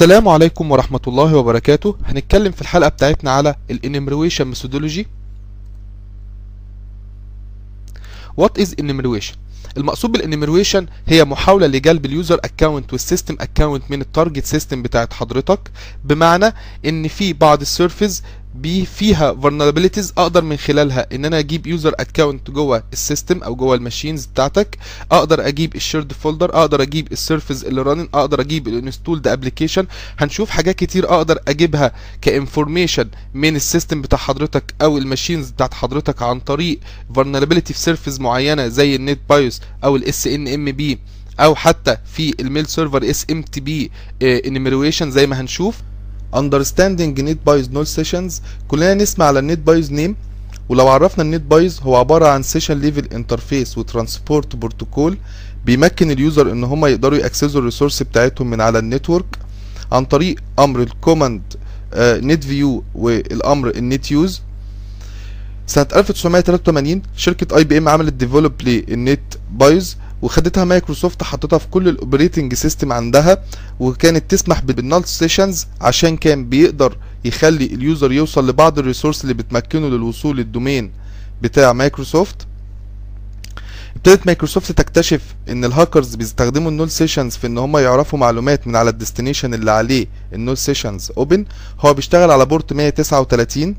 السلام عليكم ورحمة الله وبركاته. هنتكلم في الحلقة بتاعتنا على ال enumeration methodology. What is enumeration? المقصود بال enumeration هي محاولة لجلب ال user account وال system account من ال target system بتاعت حضرتك بمعنى إن في بعض ال services بي فيها vulnerabilities أقدر من خلالها إن أنا أجيب user account جوه ال system أو جوه ال machines بتاعتك أقدر أجيب ال shared folder أقدر أجيب ال service اللي running أقدر أجيب ال installed application هنشوف حاجات كتير أقدر أجيبها ك information من ال system بتاع حضرتك أو ال machines بتاعت حضرتك عن طريق vulnerability في service معينة زي ال NetBIOS أو ال SNMP أو حتى في ال mail server SMTP enumeration زي ما هنشوف. Understanding NetBIOS null sessions. كلنا نسمع على ال NetBIOS name ولو عرفنا ال NetBIOS هو عبارة عن session level interface و transport protocol بيمكن ال user إن هم يقدروا ي access وا ال resource بتاعتهم من على ال network عن طريق أمر ال command net view والامر ال net use سنة 1983 شركة IBM عملت develop لل NetBIOS وخدتها مايكروسوفت حطتها في كل ال operating system عندها وكانت تسمح بال null sessions عشان كان بيقدر يخلي ال user يوصل لبعض ال resource اللي بتمكنه للوصول لل domain بتاع مايكروسوفت. ابتدت مايكروسوفت تكتشف إن الهاكرز بيستخدموا ال null sessions في إن هم يعرفوا معلومات من على ال destination اللي عليه ال null sessions open هو بيشتغل على port 139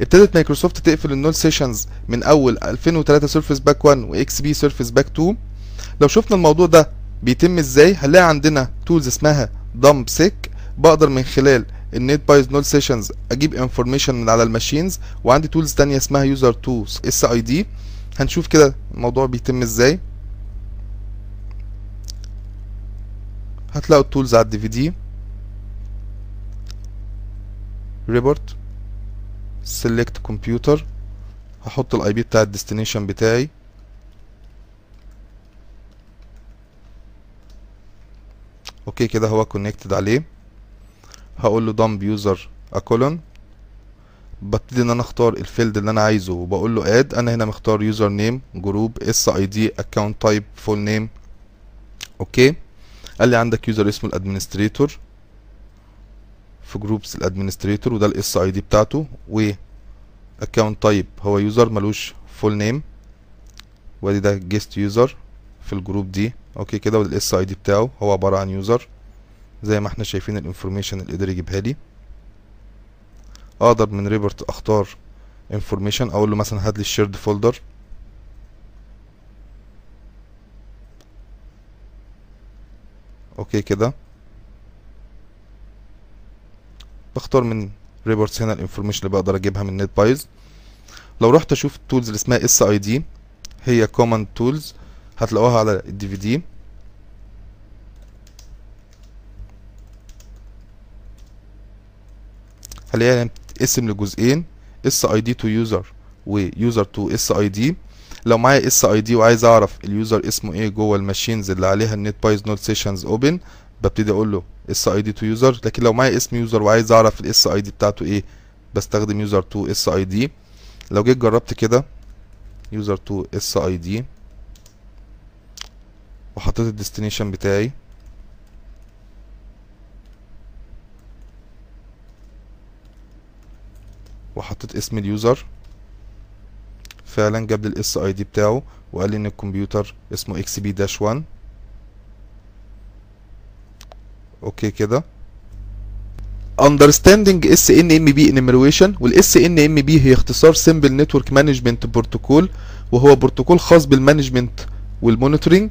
ابتدت مايكروسوفت تقفل ال null sessions من أول 2003 service pack 1 و XP service pack 2 لو شفنا الموضوع ده بيتم إزاي هنلاقي عندنا tools اسمها DumpSec بقدر من خلال ال NetBIOS null sessions أجيب information من على ال machines وعندي tools تانية اسمها user 2 SID هنشوف كده الموضوع بيتم إزاي. هتلاقوا ال tools على ال DVD report select computer هحط ال IP بتاع ال destination بتاعي. okay كده هو connected عليه. هقول له dump user a column ببتدي إن أنا أختار ال field اللي أنا عايزه وبقول له add أنا هنا مختار username group SID account type full name okay. قال لي عندك user اسمه ال administrator في groups ال administrator وده ال SID بتاعته. و account type هو user ملوش full name وأدي ده guest user في ال group دي. okay كده وال SID بتاعه هو عبارة عن user زي ما إحنا شايفين ال information اللي قدر يجيبها لي. أقدر من report أختار information أقول له مثلا هات لي ال shared folder okay كده. بختار من reports هنا ال information اللي بقدر أجيبها من NetBIOS لو رحت أشوف ال tools اللي اسمها SID هي command tools هتلاقوها على ال DVD. هلاقيها بتتقسم لجزئين؟ SID to user و user to SID لو معايا SID وعايز أعرف ال user اسمه إيه جوه ال machines اللي عليها ال NetBIOS null sessions open ببتدي أقول له SID to user لكن لو معايا اسم user وعايز أعرف ال SID بتاعته إيه بستخدم user to SID لو جيت جربت كده user to SID وحطيت ال destination بتاعي. وحطيت اسم ال user. فعلا جاب لي ال SID بتاعه وقال لي إن الكمبيوتر اسمه XP dash 1 okay كده. Understanding SNMP enumeration. وال SNMP هي اختصار Simple Network Management Protocol. وهو بروتوكول خاص بال management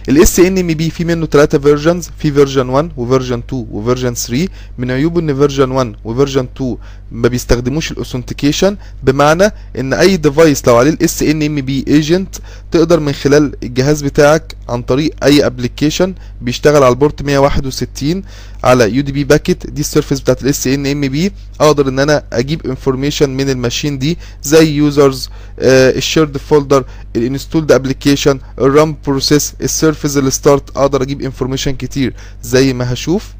وال monitoring ال SNMP في منه 3 versions في version 1 و version 2 و version 3 من عيوبه إن version 1 و version 2 ما بيستخدموش ال authentication بمعنى إن أي device لو عليه ال SNMP agent تقدر من خلال الجهاز بتاعك عن طريق أي application بيشتغل على ال port 161 على UDP packet دي ال service بتاعت ال SNMP أقدر إن أنا أجيب information من ال machine دي زي يوزرز الشيرد فولدر الانستولد ابلكيشن الرام بروسيس السيرفيس الستارت أقدر أجيب information كتير زي ما هشوف.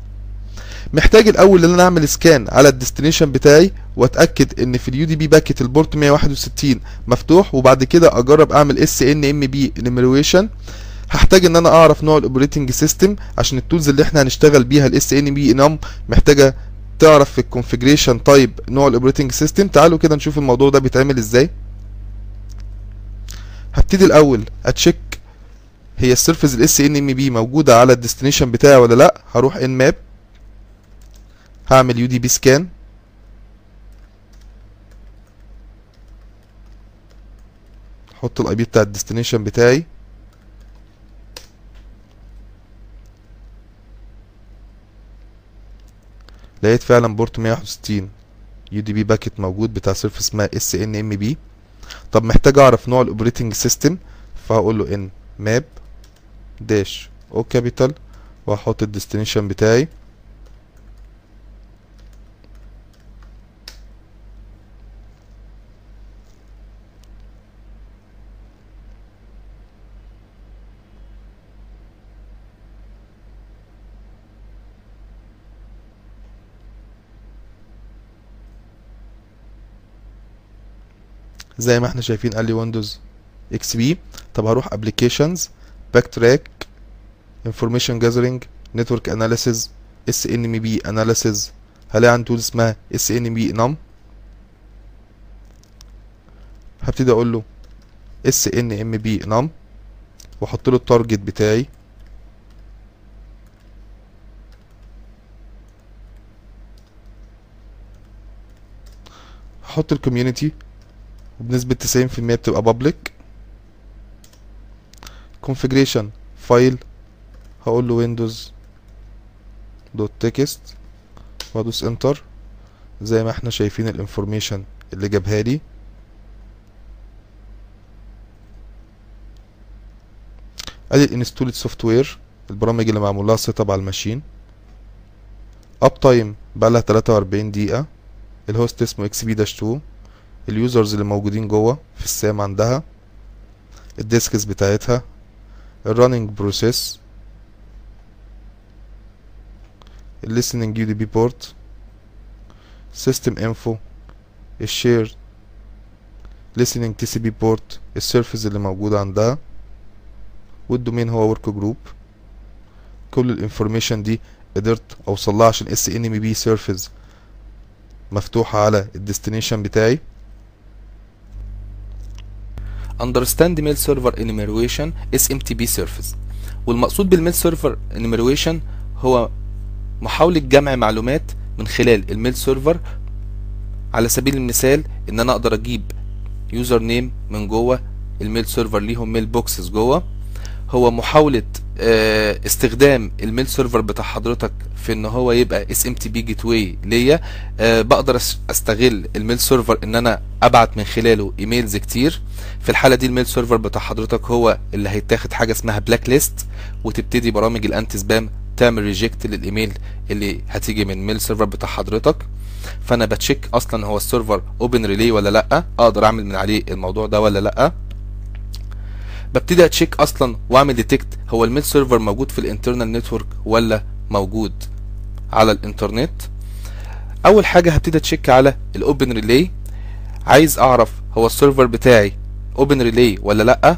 محتاج الأول إن أنا أعمل scan على ال destination بتاعي وأتأكد إن في ال UDP packet ال port 161 مفتوح وبعد كده أجرب أعمل SNMP enumeration هحتاج إن أنا أعرف نوع ال operating system عشان ال tools اللي إحنا هنشتغل بيها ال snmpenum محتاجة تعرف في ال configuration type نوع ال operating system تعالوا كده نشوف الموضوع ده بيتعمل إزاي. هبتدي الأول أ check هي ال service ال SNMP موجودة على ال destination بتاعي ولا لأ؟ هروح Nmap هعمل UDP scan أحط ال IP بتاع ال destination بتاعي. لقيت فعلا port 161 UDP packet موجود بتاع service اسمها SNMP طب محتاج أعرف نوع ال operating system فهقول له Nmap dash. O capital. وهحط ال destination بتاعي. زي ما إحنا شايفين قال لي Windows XP طب هروح applications BackTrack information gathering network analysis SNMP analysis هلاقي عندي tool اسمها snmpenum؟ هبتدي أقول له اس ان ام بي نم. وأحط له ال target بتاعي. هحط ال community وبنسبة تسعين في المية بتبقى public. Configuration file هقول له windows dot text وادوس enter زي ما إحنا شايفين ال information اللي جابها لي. ادي ال installed software البرامج اللي معمول لها setup على ال machine. uptime بقالها 43 دقيقة ال host اسمه XP dash 2 ال users اللي موجودين جوه في السام عندها ال disks بتاعتها. ال running process ال listening UDP port system info ال share listening TCP port ال service اللي موجودة عندها وال domain هو workgroup كل ال information دي قدرت أوصل لها عشان SNMP service مفتوحة على ال destination بتاعي. Understand mail server enumeration SMTP service والمقصود بال mail server enumeration هو محاولة جمع معلومات من خلال ال mail server على سبيل المثال إن أنا أقدر أجيب username من جوه ال mail server ليهم mailboxes جوه. هو محاولة استخدام ال mail server بتاع حضرتك في إن هو يبقى اس ام تي بي جيت واي ليا آه، بقدر أستغل ال mail server إن أنا أبعت من خلاله emails كتير. في الحالة دي ال mail server بتاع حضرتك هو اللي هيتاخد حاجة اسمها blacklist وتبتدي برامج ال anti-spam تعمل reject للإيميل اللي هتيجي من ال mail server بتاع حضرتك. فأنا ب check أصلا هو ال server open relay ولا لأ أقدر أعمل من عليه الموضوع ده ولا لأ. ببتدي ا check أصلا واعمل detect هو ال mail server موجود في ال internal network ولا موجود على الانترنت. اول حاجة هبتدي ا check على ال open relay عايز اعرف هو ال server بتاعي open relay ولا لأ؟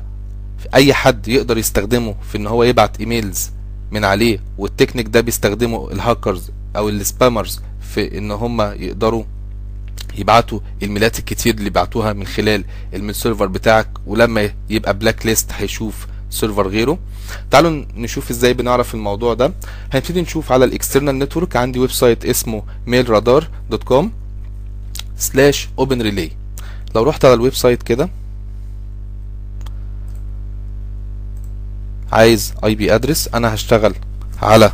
اي حد يقدر يستخدمه في ان هو يبعت emails من عليه والتكنيك ده بيستخدمه الهاكرز أو ال spammers في ان هم يقدروا يبعتوا الميلات الكتير اللي بعتوها من خلال ال mail server بتاعك ولما يبقى blacklist هيشوف server غيره. تعالوا نشوف إزاي بنعرف الموضوع ده. هنبتدي نشوف على ال external network عندي website اسمه mailradar.com slash open relay لو رحت على ال website كده عايز IP address أنا هشتغل على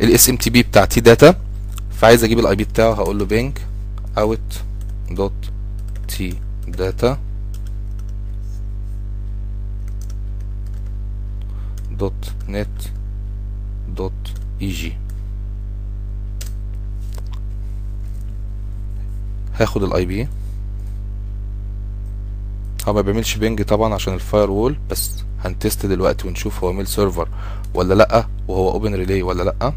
ال SMTP بتاع TE Data فعايز أجيب ال IP بتاعه هقول له ping out dot tedata dot net dot eg هاخد ال IP هو ما بيعملش ping طبعا عشان ال firewall بس هن test دلوقتي ونشوف هو mail server ولا لأ وهو open relay ولا لأ.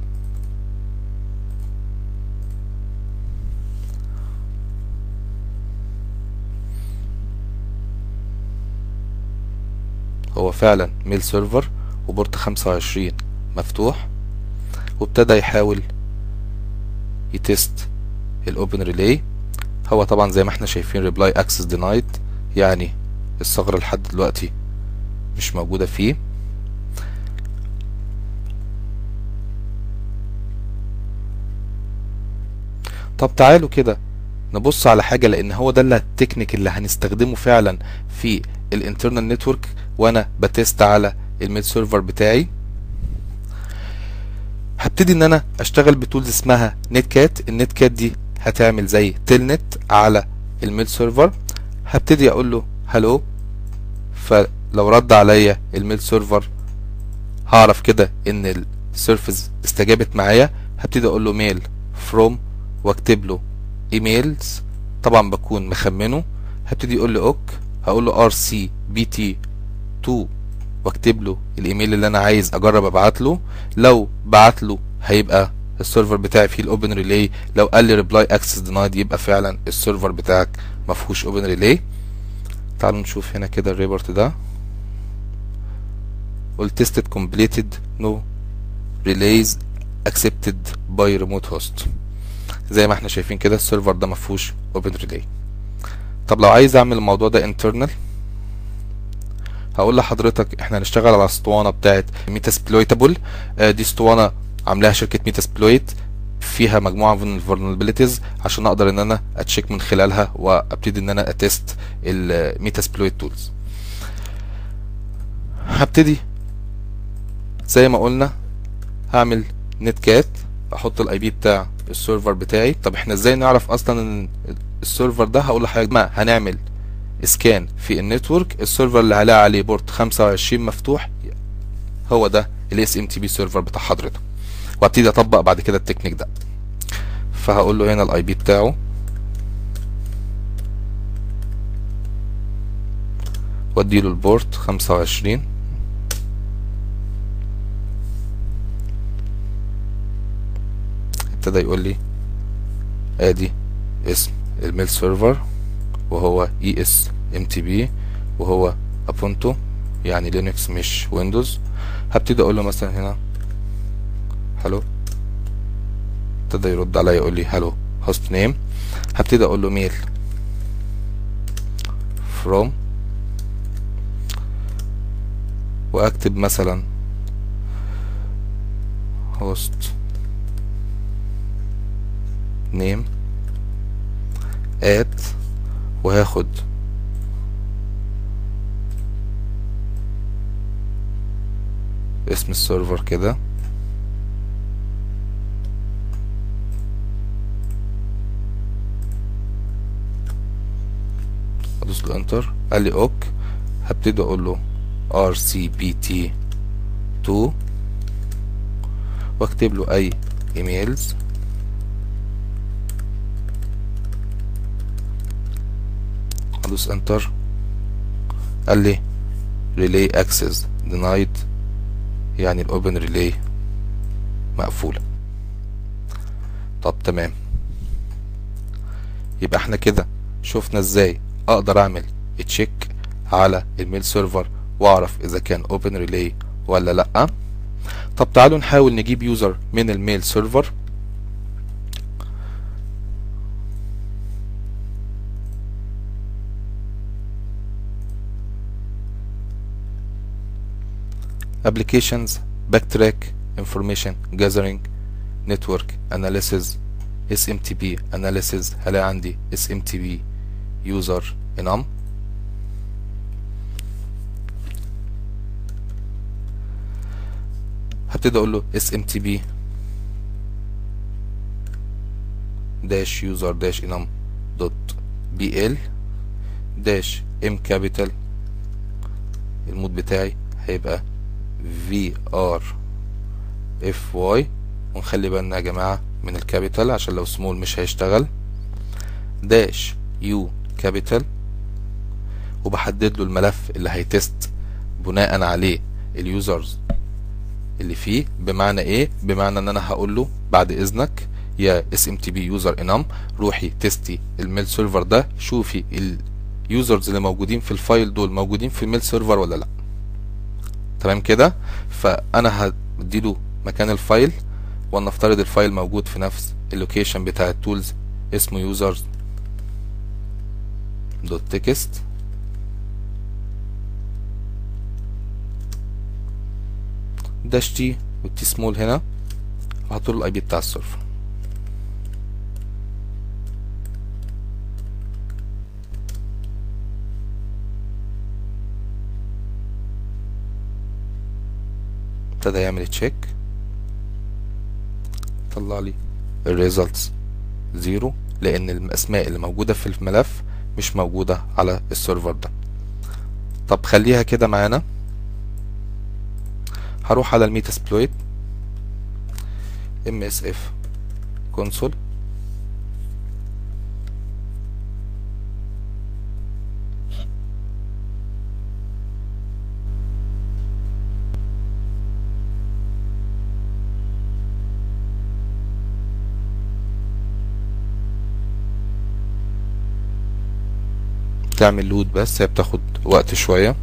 هو فعلا mail server و port 25 مفتوح وابتدى يحاول ي test ال open relay هو طبعا زي ما إحنا شايفين reply access denied يعني الثغرة لحد دلوقتي مش موجودة فيه. طب تعالوا كده نبص على حاجة لأن هو ده التكنيك اللي هنستخدمه فعلا في ال internal network وأنا ب test على ال mail server بتاعي. هبتدي ان أنا اشتغل ب tools اسمها Netcat ال Netcat دي هتعمل زي telnet على ال mail server. هبتدي أقول له hello فلو رد عليا ال mail server هعرف كده ان ال service استجابت معايا. هبتدي أقول له mail from واكتب له emails طبعا بكون مخمنه. هبتدي يقول لي ok هقول له RCPT to واكتب له الإيميل اللي أنا عايز أجرب أبعت له. لو بعت له هيبقى ال server بتاعي فيه ال open relay لو قال لي reply access denied يبقى فعلا ال server بتاعك ما فيهوش open relay تعالوا نشوف هنا كده ال report ده. tested completed. No relays accepted by remote host. زي ما إحنا شايفين كده ال server ده ما فيهوش open relay طب لو عايز أعمل الموضوع ده internal هقول لحضرتك إحنا هنشتغل على اسطوانة بتاعت Metasploitable. دي اسطوانة عاملاها شركة Metasploit فيها مجموعة من ال vulnerabilities عشان أقدر إن أنا أ check من خلالها وأبتدي إن أنا أ test ال Metasploit tools هبتدي زي ما قلنا هعمل Netcat أحط ال IP بتاع ال server بتاعي. طب إحنا إزاي نعرف أصلا إن ال server ده هقول لحضرتك؟ ما هنعمل scan في ال network. ال server اللي هلاقي عليه port 25 مفتوح هو ده الاس ام تي بي سيرفر بتاع حضرتك. وأبتدي أطبق بعد كده التكنيك ده. فهقول له هنا الاي بي بتاعه. واديله البورت 25 ابتدى يقول لي آدي اسم الميل سيرفر وهو اي اس ام تي بي وهو أبونتو يعني لينكس مش ويندوز. هبتدي أقول له مثلا هنا هلو؟ ابتدى يرد عليا يقول لي هلو؟ هوست نيم هبتدي أقول له ميل. from وأكتب مثلا host name at وهاخد. اسم السيرفر كده. أدوس له انتر قال لي أوك. هبتدي أقول له ار سي بي تي 2 واكتب له أي إيميلز. ادوس انتر قال لي ريلي اكسس denied. يعني الاوبن ريلي مقفولة. طب تمام. يبقى إحنا كده شفنا إزاي أقدر اعمل تشيك على الميل سيرفر واعرف إذا كان اوبن ريلي ولا لأ. طب تعالوا نحاول نجيب يوزر من الميل سيرفر applications backtrack information gathering network analysis SMTP analysis هلاقي عندي SMTP user enum هبتدي أقول له smtp dash user dash enum dot bl dash m capital المود بتاعي هيبقى vr fy ونخلي بالنا يا جماعة من الكابيتال عشان لو سمول مش هيشتغل. داش يو كابيتال وبحدد له الملف اللي هيتست بناء عليه اليوزرز اللي فيه. بمعنى إيه؟ بمعنى إن أنا هقول له بعد إذنك يا اس ام تي بي يوزر انام روحي تستي الميل سيرفر ده شوفي اليوزرز اللي موجودين في الفايل دول موجودين في الميل سيرفر ولا لأ. تمام كده؟ فأنا هديله مكان الفايل ولنفترض الفايل موجود في نفس اللوكيشن بتاع التولز اسمه users دوت تكست داش تي والتي سمول هنا وهحط له الاي بي بتاع السيرفر. ابتدى يعمل تشيك طلع لي الريزلتس زيرو لأن الأسماء اللي موجودة في الملف مش موجودة على السيرفر ده. طب خليها كده معانا. هروح على الميت سبلويت ام اس اف كونسول تعمل لود بس هي بتاخد وقت شوية.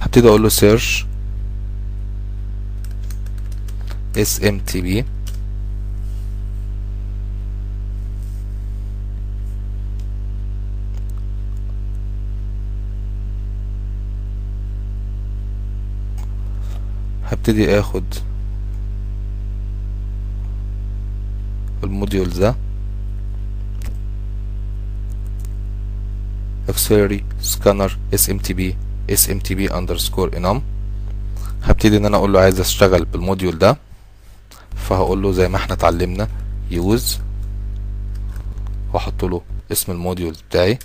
هبتدي أقول له سيرش اس هبتدي آخد الموديول ده. Auxiliary scanner smtp smtp underscore enum. هبتدي إن أنا أقول له عايز أشتغل بالموديول ده. فهقول له زي ما إحنا اتعلمنا use. وأحط له اسم الموديول بتاعي.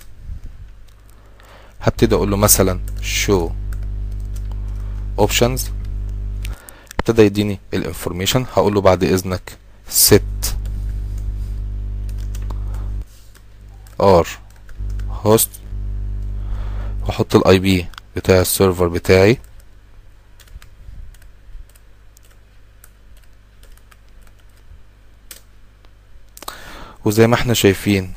هبتدي أقول له مثلا show options. ابتدى يديني الانفورميشن هقول له بعد إذنك. set r host واحط الاي بي بتاع السيرفر بتاعي. وزي ما إحنا شايفين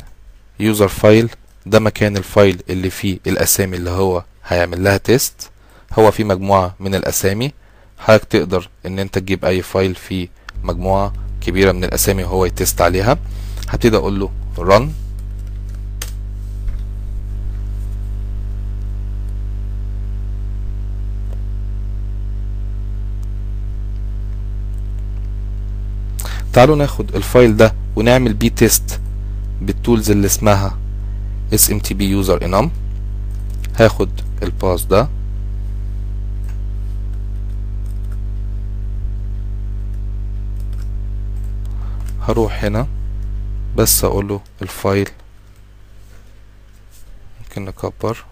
يوزر فايل ده مكان الفايل اللي فيه الأسامي اللي هو هيعمل لها تيست هو فيه مجموعة من الأسامي. حضرتك تقدر إن أنت تجيب أي فايل فيه مجموعة كبيرة من الأسامي وهو يتست عليها. هبتدي أقول له run. تعالوا ناخد الفايل ده ونعمل بيه تيست بالتولز اللي اسمها smtp user enum. هاخد الباس ده. هروح هنا بس أقول له الفايل. ممكن نكبر.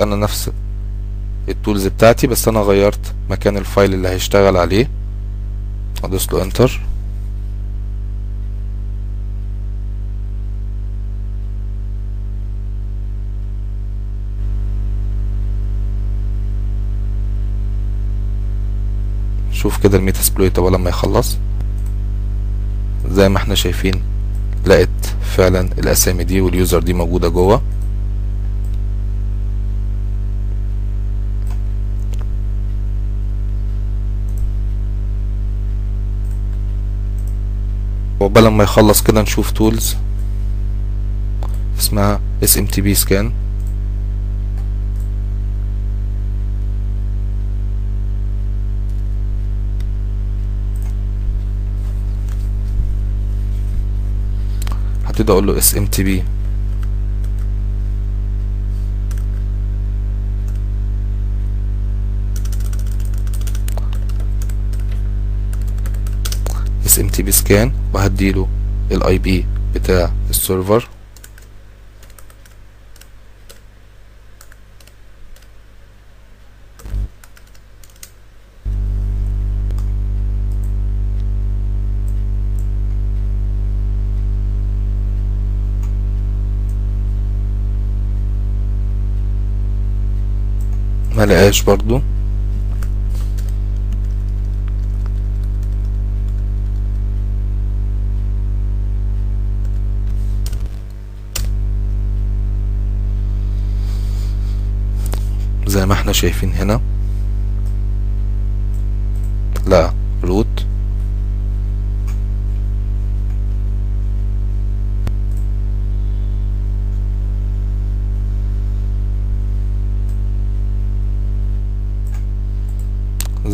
أنا نفس ال tools بتاعتي بس أنا غيرت مكان ال file اللي هيشتغل عليه. أدوس له enter شوف كده ال Metasploit اول لما يخلص. زي ما إحنا شايفين لقيت فعلا الأسامي دي واليوزر دي موجودة جوه. وقبل ما يخلص كده نشوف تولز اسمها SMTP scan. هبتدي أقول له SMTP SMTP scan وهديله الاي بي بتاع السيرفر. ما لقاش برضو. زي ما إحنا شايفين هنا. لا روت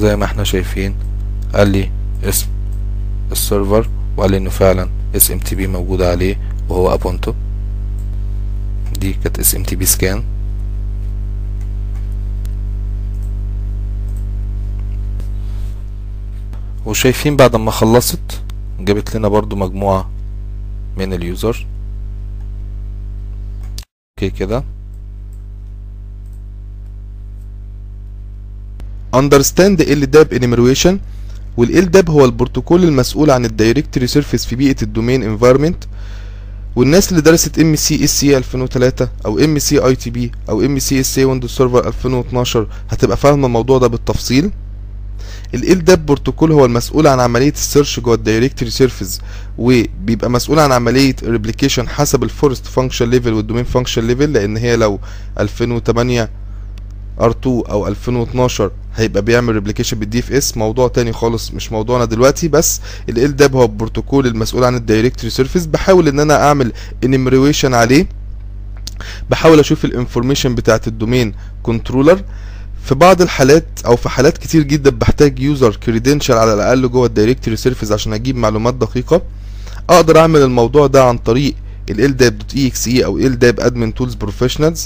زي ما إحنا شايفين. قال لي اسم ال server وقال لي إنه فعلا SMTP موجود عليه وهو Ubuntu. دي كانت SMTP scan وشايفين بعد ما خلصت جابت لنا برضو مجموعة من ال user. okay كده. Understand LDAP enumeration. وال LDAP هو البروتوكول المسؤول عن ال directory service في بيئة ال domain environment والناس اللي درست MCSE 2003 أو ام سي اي تي بي أو MCSE Windows Server 2012 هتبقى فاهمة الموضوع ده بالتفصيل. ال LDAP protocol هو المسؤول عن عملية ال search جوه ال directory service وبيبقى مسؤول عن عملية ال replication حسب ال forest function level وال domain function level لأن هي لو 2008 R2 أو 2012 هيبقى بيعمل replication بال DFS. موضوع تاني خالص مش موضوعنا دلوقتي بس ال LDAP هو البروتوكول المسؤول عن ال directory service. بحاول إن أنا أعمل enumeration عليه. بحاول أشوف ال information بتاعت ال domain controller في بعض الحالات أو في حالات كتير جدا بحتاج user credential على الأقل جوه ال directory service عشان أجيب معلومات دقيقة. أقدر أعمل الموضوع ده عن طريق ال LDAP.exe أو LDAP admin tools professionals.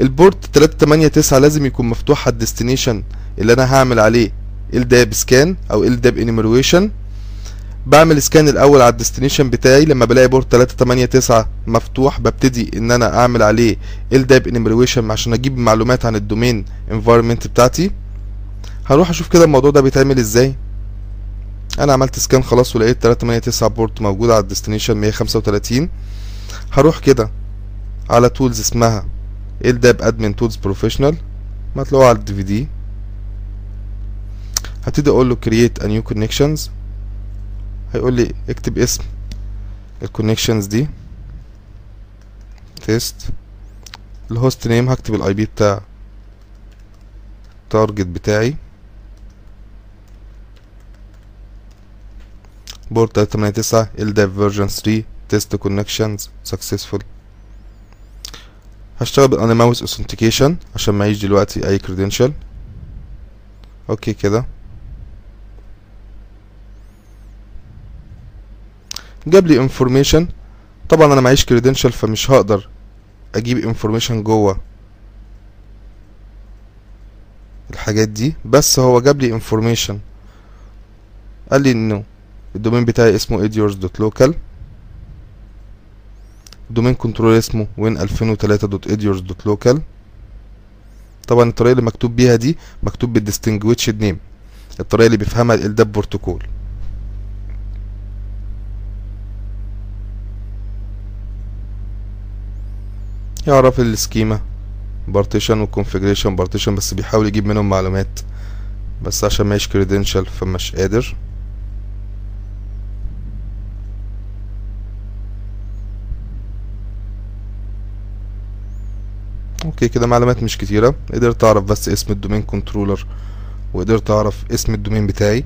ال port 389 لازم يكون مفتوح على ال destination اللي أنا هعمل عليه. LDAP scan أو LDAP enumeration بعمل scan الأول على ال destination بتاعي. لما بلاقي port 389 مفتوح ببتدي إن أنا أعمل عليه LDAP enumeration عشان أجيب معلومات عن ال domain environment بتاعتي. هروح أشوف كده الموضوع ده بيتعمل إزاي. أنا عملت scan خلاص ولقيت 389 port موجود على ال destination 135 هروح كده على tools اسمها LDAP admin tools professional. ما تلاقوها على ال DVD هبتدي أقول له create a new connections. هيقول لي اكتب اسم ال connections دي test ال host name هكتب ال IP بتاع ال target بتاعي port 389 LDAP version 3 test connections successful. هشتغل بال anonymous authentication عشان معيش دلوقتي اي credential okay كده. جاب لي information. طبعا أنا معيش credential فمش هقدر أجيب information جوه الحاجات دي. بس هو جاب لي information. قال لي إنه ال domain بتاعي اسمه edyours.local ال domain control اسمه win2003.edyours.local طبعا الطريقة اللي مكتوب بيها دي مكتوب بال distinguished name الطريقة اللي بيفهمها ال LDAP protocol. يعرف ال schema partition و configuration partition بس بيحاول يجيب منهم معلومات بس عشان معيش credential فمش قادر. okay كده معلومات مش كتيرة. قدرت أعرف بس اسم ال domain controller وقدرت أعرف اسم ال domain بتاعي.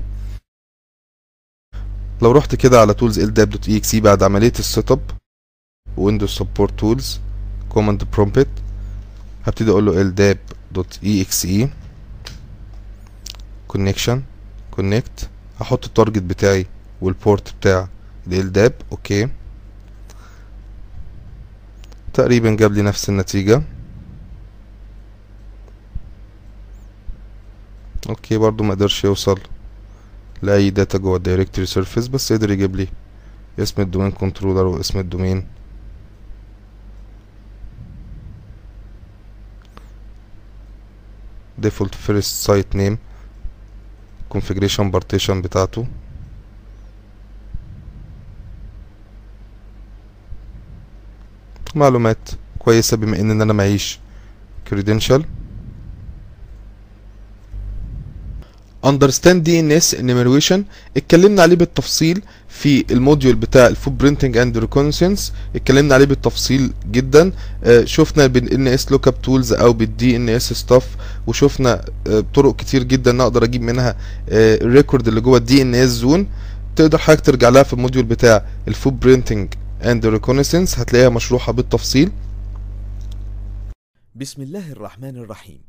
لو رحت كده على tools ldap.exe بعد عملية ال setup Windows support tools command prompt هبتدي أقول له ldap.exe connection connect هحط ال target بتاعي وال port بتاع ldap okay. تقريبا جاب لي نفس النتيجة. okay برضو ما قدرش يوصل لأي data جوه ال directory service بس قدر يجيب لي اسم ال domain controller واسم ال domain default first site name configuration partition بتاعته. معلومات كويسة بما ان أنا معيش credential. Understand DNS enumeration. اتكلمنا عليه بالتفصيل في ال module بتاع ال footprinting and reconnaissance اتكلمنا عليه بالتفصيل جدا. آه، شفنا بال nslookup tools أو بال DNS stuff وشفنا آه، طرق كتير جدا أقدر أجيب منها ال record اللي جوه ال DNS zone تقدر حضرتك ترجع لها في ال module بتاع ال footprinting and reconnaissance هتلاقيها مشروحة بالتفصيل. بسم الله الرحمن الرحيم.